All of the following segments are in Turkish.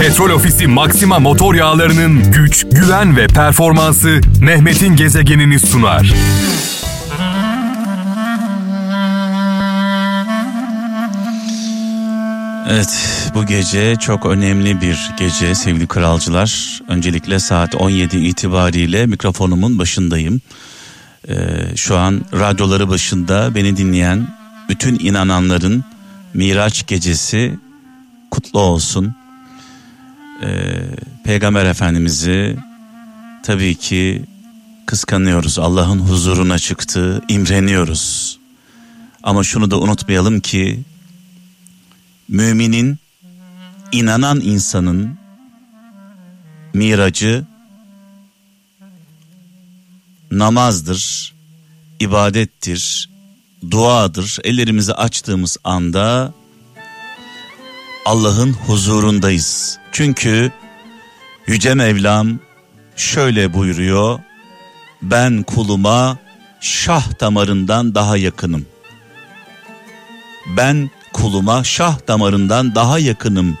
Petrol Ofisi Maxima motor yağlarının güç, güven ve performansı Mehmet'in gezegenini sunar. Evet bu gece çok önemli bir gece sevgili kralcılar. Öncelikle saat 17 itibariyle mikrofonumun başındayım. Ee, şu an radyoları başında beni dinleyen bütün inananların Miraç gecesi kutlu olsun. Ee, Peygamber Efendimiz'i tabii ki kıskanıyoruz. Allah'ın huzuruna çıktı, imreniyoruz. Ama şunu da unutmayalım ki müminin, inanan insanın miracı namazdır, ibadettir, duadır. Ellerimizi açtığımız anda Allah'ın huzurundayız. Çünkü Yüce Mevlam şöyle buyuruyor. Ben kuluma şah damarından daha yakınım. Ben kuluma şah damarından daha yakınım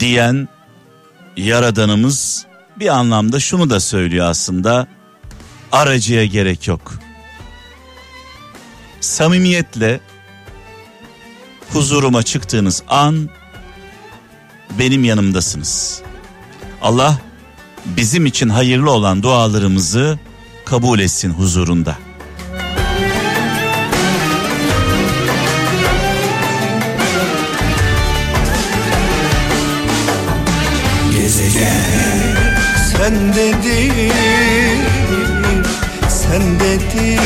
diyen yaradanımız bir anlamda şunu da söylüyor aslında. Aracıya gerek yok. Samimiyetle huzuruma çıktığınız an benim yanımdasınız. Allah bizim için hayırlı olan dualarımızı kabul etsin huzurunda. Sen dedin, sen dedin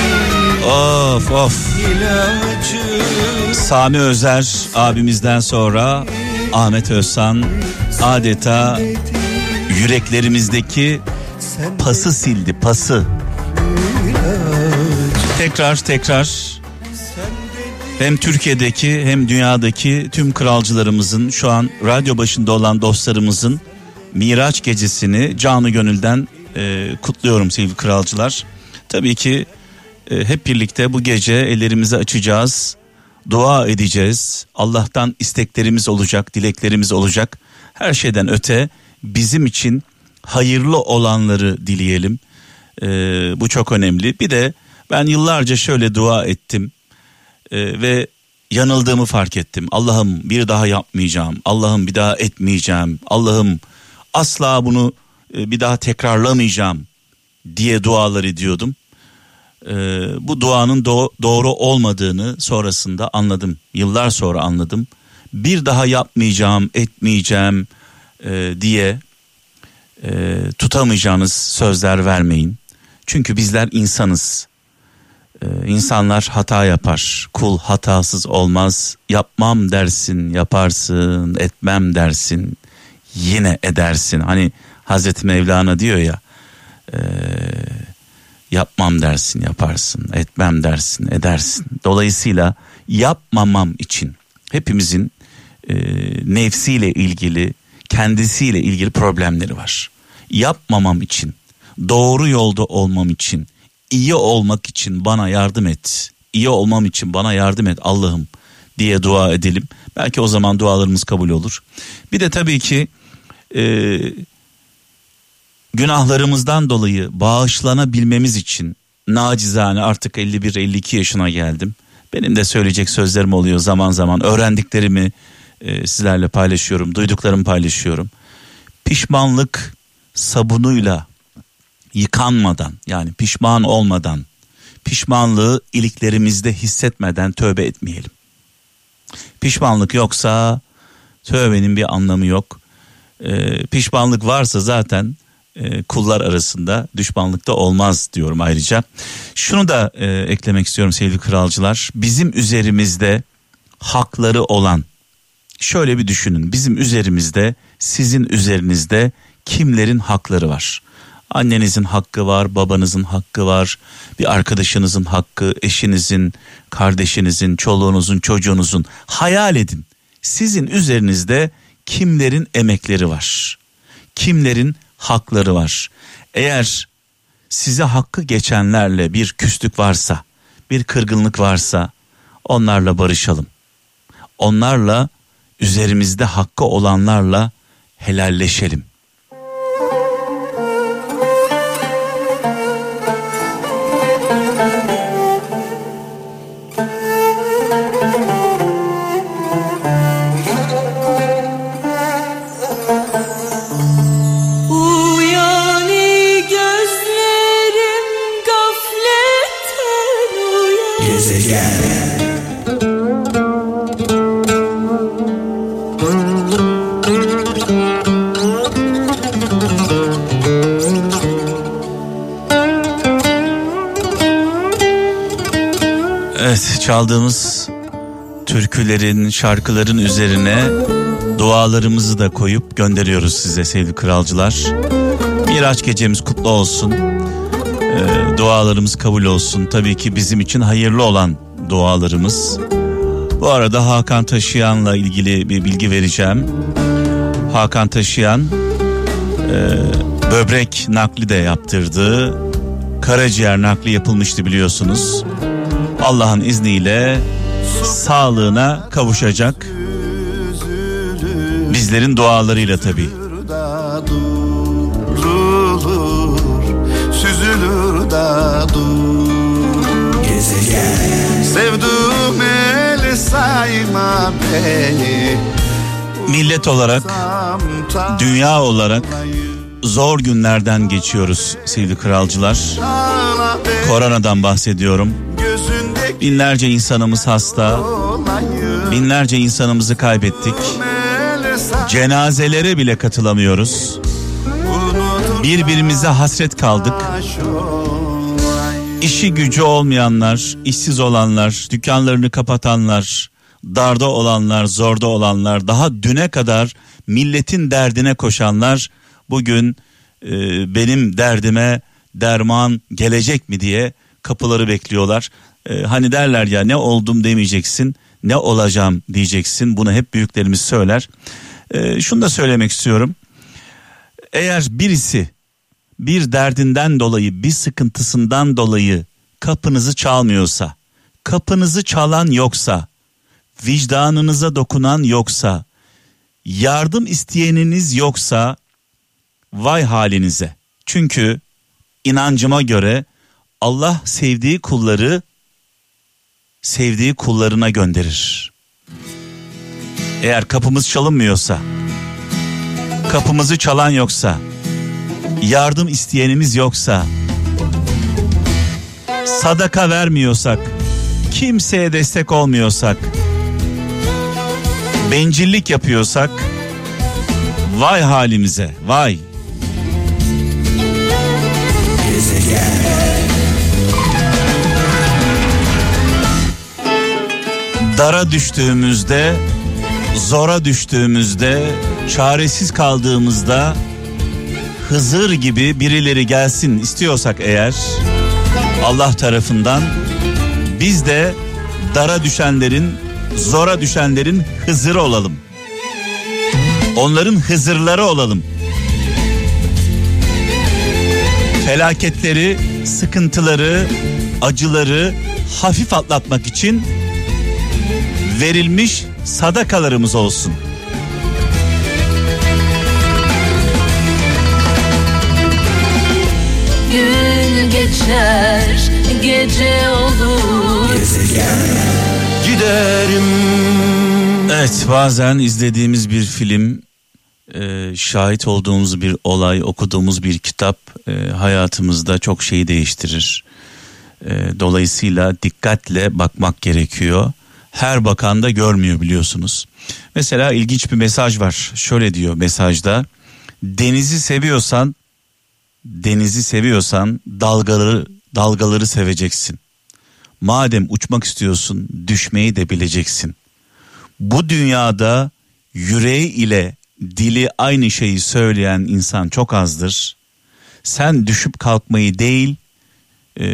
Of of. ilacı Sami Özer abimizden sonra Ahmet Özsan adeta yüreklerimizdeki pası sildi pası. Tekrar tekrar hem Türkiye'deki hem dünyadaki tüm kralcılarımızın şu an radyo başında olan dostlarımızın Miraç gecesini canı gönülden e, kutluyorum sevgili kralcılar. Tabii ki e, hep birlikte bu gece ellerimizi açacağız. Dua edeceğiz. Allah'tan isteklerimiz olacak, dileklerimiz olacak. Her şeyden öte bizim için hayırlı olanları dileyelim. E, bu çok önemli. Bir de ben yıllarca şöyle dua ettim e, ve yanıldığımı fark ettim. Allah'ım bir daha yapmayacağım. Allah'ım bir daha etmeyeceğim. Allah'ım asla bunu e, bir daha tekrarlamayacağım diye dualar ediyordum. E, bu duanın do- doğru olmadığını sonrasında anladım. Yıllar sonra anladım. Bir daha yapmayacağım, etmeyeceğim e, diye e, tutamayacağınız sözler vermeyin. Çünkü bizler insanız. Ee, insanlar hata yapar. Kul hatasız olmaz. Yapmam dersin, yaparsın, etmem dersin, yine edersin. Hani Hazreti Mevlana diyor ya, e, yapmam dersin, yaparsın, etmem dersin, edersin. Dolayısıyla yapmamam için hepimizin e, nefsiyle ilgili, kendisiyle ilgili problemleri var. Yapmamam için, doğru yolda olmam için, iyi olmak için bana yardım et. İyi olmam için bana yardım et Allah'ım diye dua edelim. Belki o zaman dualarımız kabul olur. Bir de tabii ki e, günahlarımızdan dolayı bağışlanabilmemiz için nacizane artık 51-52 yaşına geldim. Benim de söyleyecek sözlerim oluyor zaman zaman. Öğrendiklerimi e, sizlerle paylaşıyorum, duyduklarımı paylaşıyorum. Pişmanlık sabunuyla yıkanmadan yani pişman olmadan pişmanlığı iliklerimizde hissetmeden tövbe etmeyelim. Pişmanlık yoksa tövbenin bir anlamı yok. Ee, pişmanlık varsa zaten e, kullar arasında düşmanlık da olmaz diyorum ayrıca. Şunu da e, eklemek istiyorum sevgili kralcılar. Bizim üzerimizde hakları olan şöyle bir düşünün. Bizim üzerimizde sizin üzerinizde kimlerin hakları var? Annenizin hakkı var, babanızın hakkı var, bir arkadaşınızın hakkı, eşinizin, kardeşinizin, çoluğunuzun, çocuğunuzun. Hayal edin. Sizin üzerinizde kimlerin emekleri var? Kimlerin hakları var? Eğer size hakkı geçenlerle bir küslük varsa, bir kırgınlık varsa onlarla barışalım. Onlarla üzerimizde hakkı olanlarla helalleşelim. Çaldığımız türkülerin, şarkıların üzerine dualarımızı da koyup gönderiyoruz size sevgili kralcılar. Miraç gecemiz kutlu olsun. Ee, dualarımız kabul olsun. Tabii ki bizim için hayırlı olan dualarımız. Bu arada Hakan Taşıyan'la ilgili bir bilgi vereceğim. Hakan Taşıyan e, böbrek nakli de yaptırdı. Karaciğer nakli yapılmıştı biliyorsunuz. Allah'ın izniyle sağlığına kavuşacak. Bizlerin dualarıyla tabii. Süzülür da dur Gezegen el sayma beni Millet olarak, dünya olarak zor günlerden geçiyoruz sevgili kralcılar. Koronadan bahsediyorum. Binlerce insanımız hasta, binlerce insanımızı kaybettik. Cenazelere bile katılamıyoruz. Birbirimize hasret kaldık. İşi gücü olmayanlar, işsiz olanlar, dükkanlarını kapatanlar, darda olanlar, zorda olanlar, daha düne kadar milletin derdine koşanlar bugün e, benim derdime derman gelecek mi diye kapıları bekliyorlar. E, hani derler ya ne oldum demeyeceksin, ne olacağım diyeceksin. Bunu hep büyüklerimiz söyler. E, şunu da söylemek istiyorum. Eğer birisi bir derdinden dolayı, bir sıkıntısından dolayı kapınızı çalmıyorsa, kapınızı çalan yoksa, vicdanınıza dokunan yoksa, yardım isteyeniniz yoksa vay halinize. Çünkü inancıma göre Allah sevdiği kulları sevdiği kullarına gönderir. Eğer kapımız çalınmıyorsa, kapımızı çalan yoksa, yardım isteyenimiz yoksa, sadaka vermiyorsak, kimseye destek olmuyorsak, bencillik yapıyorsak, vay halimize, vay. Dara düştüğümüzde, zora düştüğümüzde, çaresiz kaldığımızda Hızır gibi birileri gelsin istiyorsak eğer Allah tarafından biz de dara düşenlerin, zora düşenlerin Hızır olalım. Onların Hızırları olalım. Felaketleri, sıkıntıları, acıları hafif atlatmak için verilmiş sadakalarımız olsun. Gün geçer gece olur Giderim Evet bazen izlediğimiz bir film, e, şahit olduğumuz bir olay, okuduğumuz bir kitap e, hayatımızda çok şeyi değiştirir. E, dolayısıyla dikkatle bakmak gerekiyor. Her bakan da görmüyor biliyorsunuz. Mesela ilginç bir mesaj var. Şöyle diyor mesajda. Denizi seviyorsan, denizi seviyorsan dalgaları dalgaları seveceksin. Madem uçmak istiyorsun, düşmeyi de bileceksin bu dünyada yüreği ile dili aynı şeyi söyleyen insan çok azdır. Sen düşüp kalkmayı değil, e,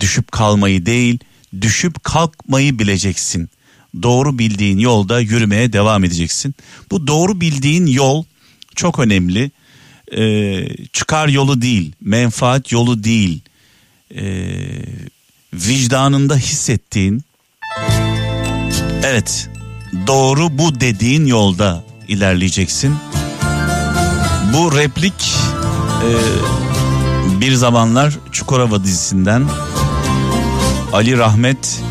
düşüp kalmayı değil, düşüp kalkmayı bileceksin. Doğru bildiğin yolda yürümeye devam edeceksin. Bu doğru bildiğin yol çok önemli. E, çıkar yolu değil, menfaat yolu değil. E, vicdanında hissettiğin, evet doğru bu dediğin yolda ilerleyeceksin. Bu replik e, bir zamanlar Çukurova dizisinden Ali Rahmet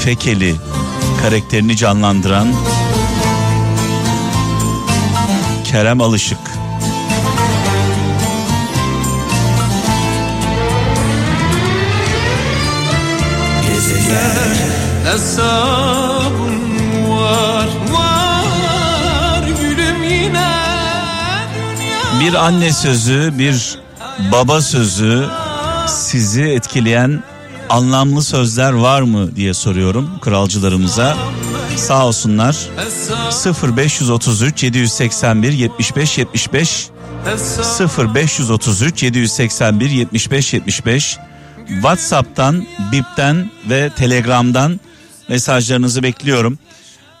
Fekeli karakterini canlandıran Kerem Alışık. Hesabım var var gülüm yine Bir anne sözü, bir baba sözü sizi etkileyen anlamlı sözler var mı diye soruyorum kralcılarımıza. Sağ olsunlar. 0533 781 75 75 0533 781 75 75 WhatsApp'tan, Bip'ten ve Telegram'dan mesajlarınızı bekliyorum.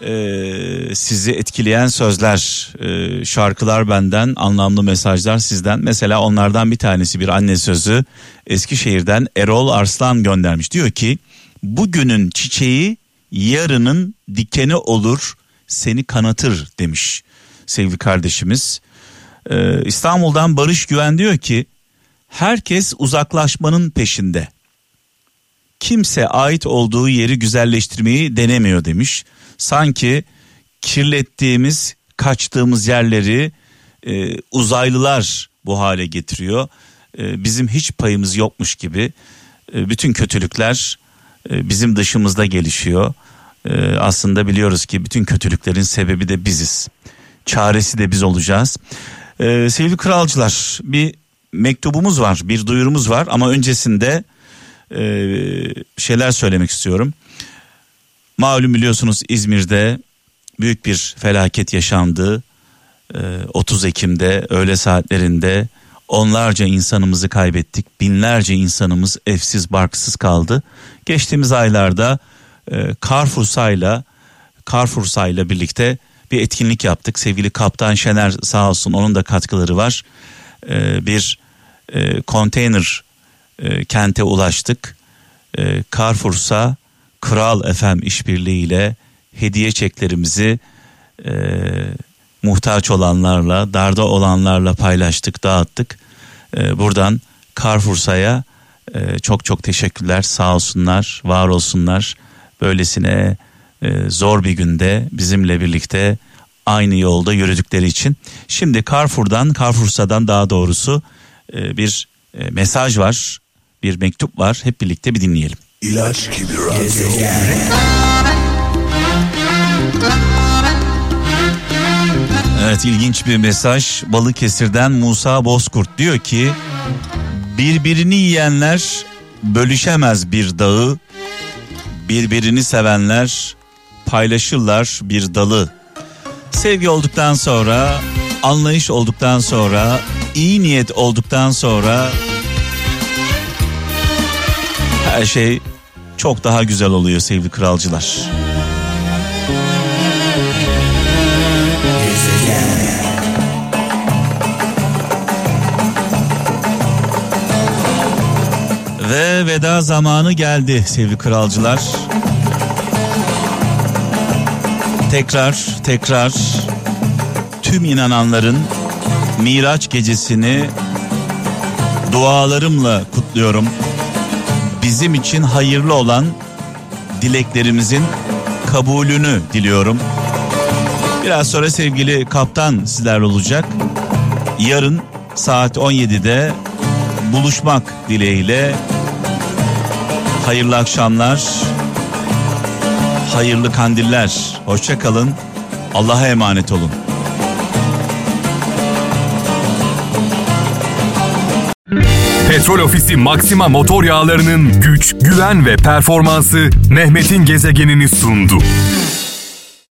Ee, sizi etkileyen sözler, e, şarkılar benden, anlamlı mesajlar sizden. Mesela onlardan bir tanesi bir anne sözü Eskişehir'den Erol Arslan göndermiş. Diyor ki bugünün çiçeği yarının dikeni olur seni kanatır demiş sevgili kardeşimiz. Ee, İstanbul'dan Barış Güven diyor ki herkes uzaklaşmanın peşinde. Kimse ait olduğu yeri güzelleştirmeyi denemiyor demiş. Sanki kirlettiğimiz, kaçtığımız yerleri e, uzaylılar bu hale getiriyor. E, bizim hiç payımız yokmuş gibi. E, bütün kötülükler e, bizim dışımızda gelişiyor. E, aslında biliyoruz ki bütün kötülüklerin sebebi de biziz. Çaresi de biz olacağız. E, sevgili kralcılar bir mektubumuz var, bir duyurumuz var ama öncesinde e, şeyler söylemek istiyorum. Malum biliyorsunuz İzmir'de büyük bir felaket yaşandı. E, 30 Ekim'de öğle saatlerinde onlarca insanımızı kaybettik. Binlerce insanımız evsiz barksız kaldı. Geçtiğimiz aylarda e, Carrefour'sayla Carrefour'sayla birlikte bir etkinlik yaptık. Sevgili Kaptan Şener sağ olsun onun da katkıları var. E, bir e, konteyner e, kente ulaştık. E, Carrefour'sa Kral FM işbirliğiyle hediye çeklerimizi e, muhtaç olanlarla, darda olanlarla paylaştık, dağıttık. E, buradan Carrefour'sa'ya e, çok çok teşekkürler, sağ olsunlar, var olsunlar. Böylesine e, zor bir günde bizimle birlikte aynı yolda yürüdükleri için. Şimdi Carrefour'dan, Carrefour'sa'dan daha doğrusu e, bir e, mesaj var, bir mektup var. Hep birlikte bir dinleyelim. İlaç gibi radyo. Evet ilginç bir mesaj. Balıkesir'den Musa Bozkurt diyor ki birbirini yiyenler bölüşemez bir dağı birbirini sevenler paylaşırlar bir dalı. Sevgi olduktan sonra anlayış olduktan sonra iyi niyet olduktan sonra her şey çok daha güzel oluyor sevgili kralcılar. Ve veda zamanı geldi sevgili kralcılar. Tekrar tekrar tüm inananların Miraç gecesini dualarımla kutluyorum. Bizim için hayırlı olan dileklerimizin kabulünü diliyorum. Biraz sonra sevgili kaptan sizler olacak. Yarın saat 17'de buluşmak dileğiyle hayırlı akşamlar, hayırlı kandiller. Hoşça kalın. Allah'a emanet olun. Petrol Ofisi Maxima motor yağlarının güç, güven ve performansı Mehmet'in gezegenini sundu.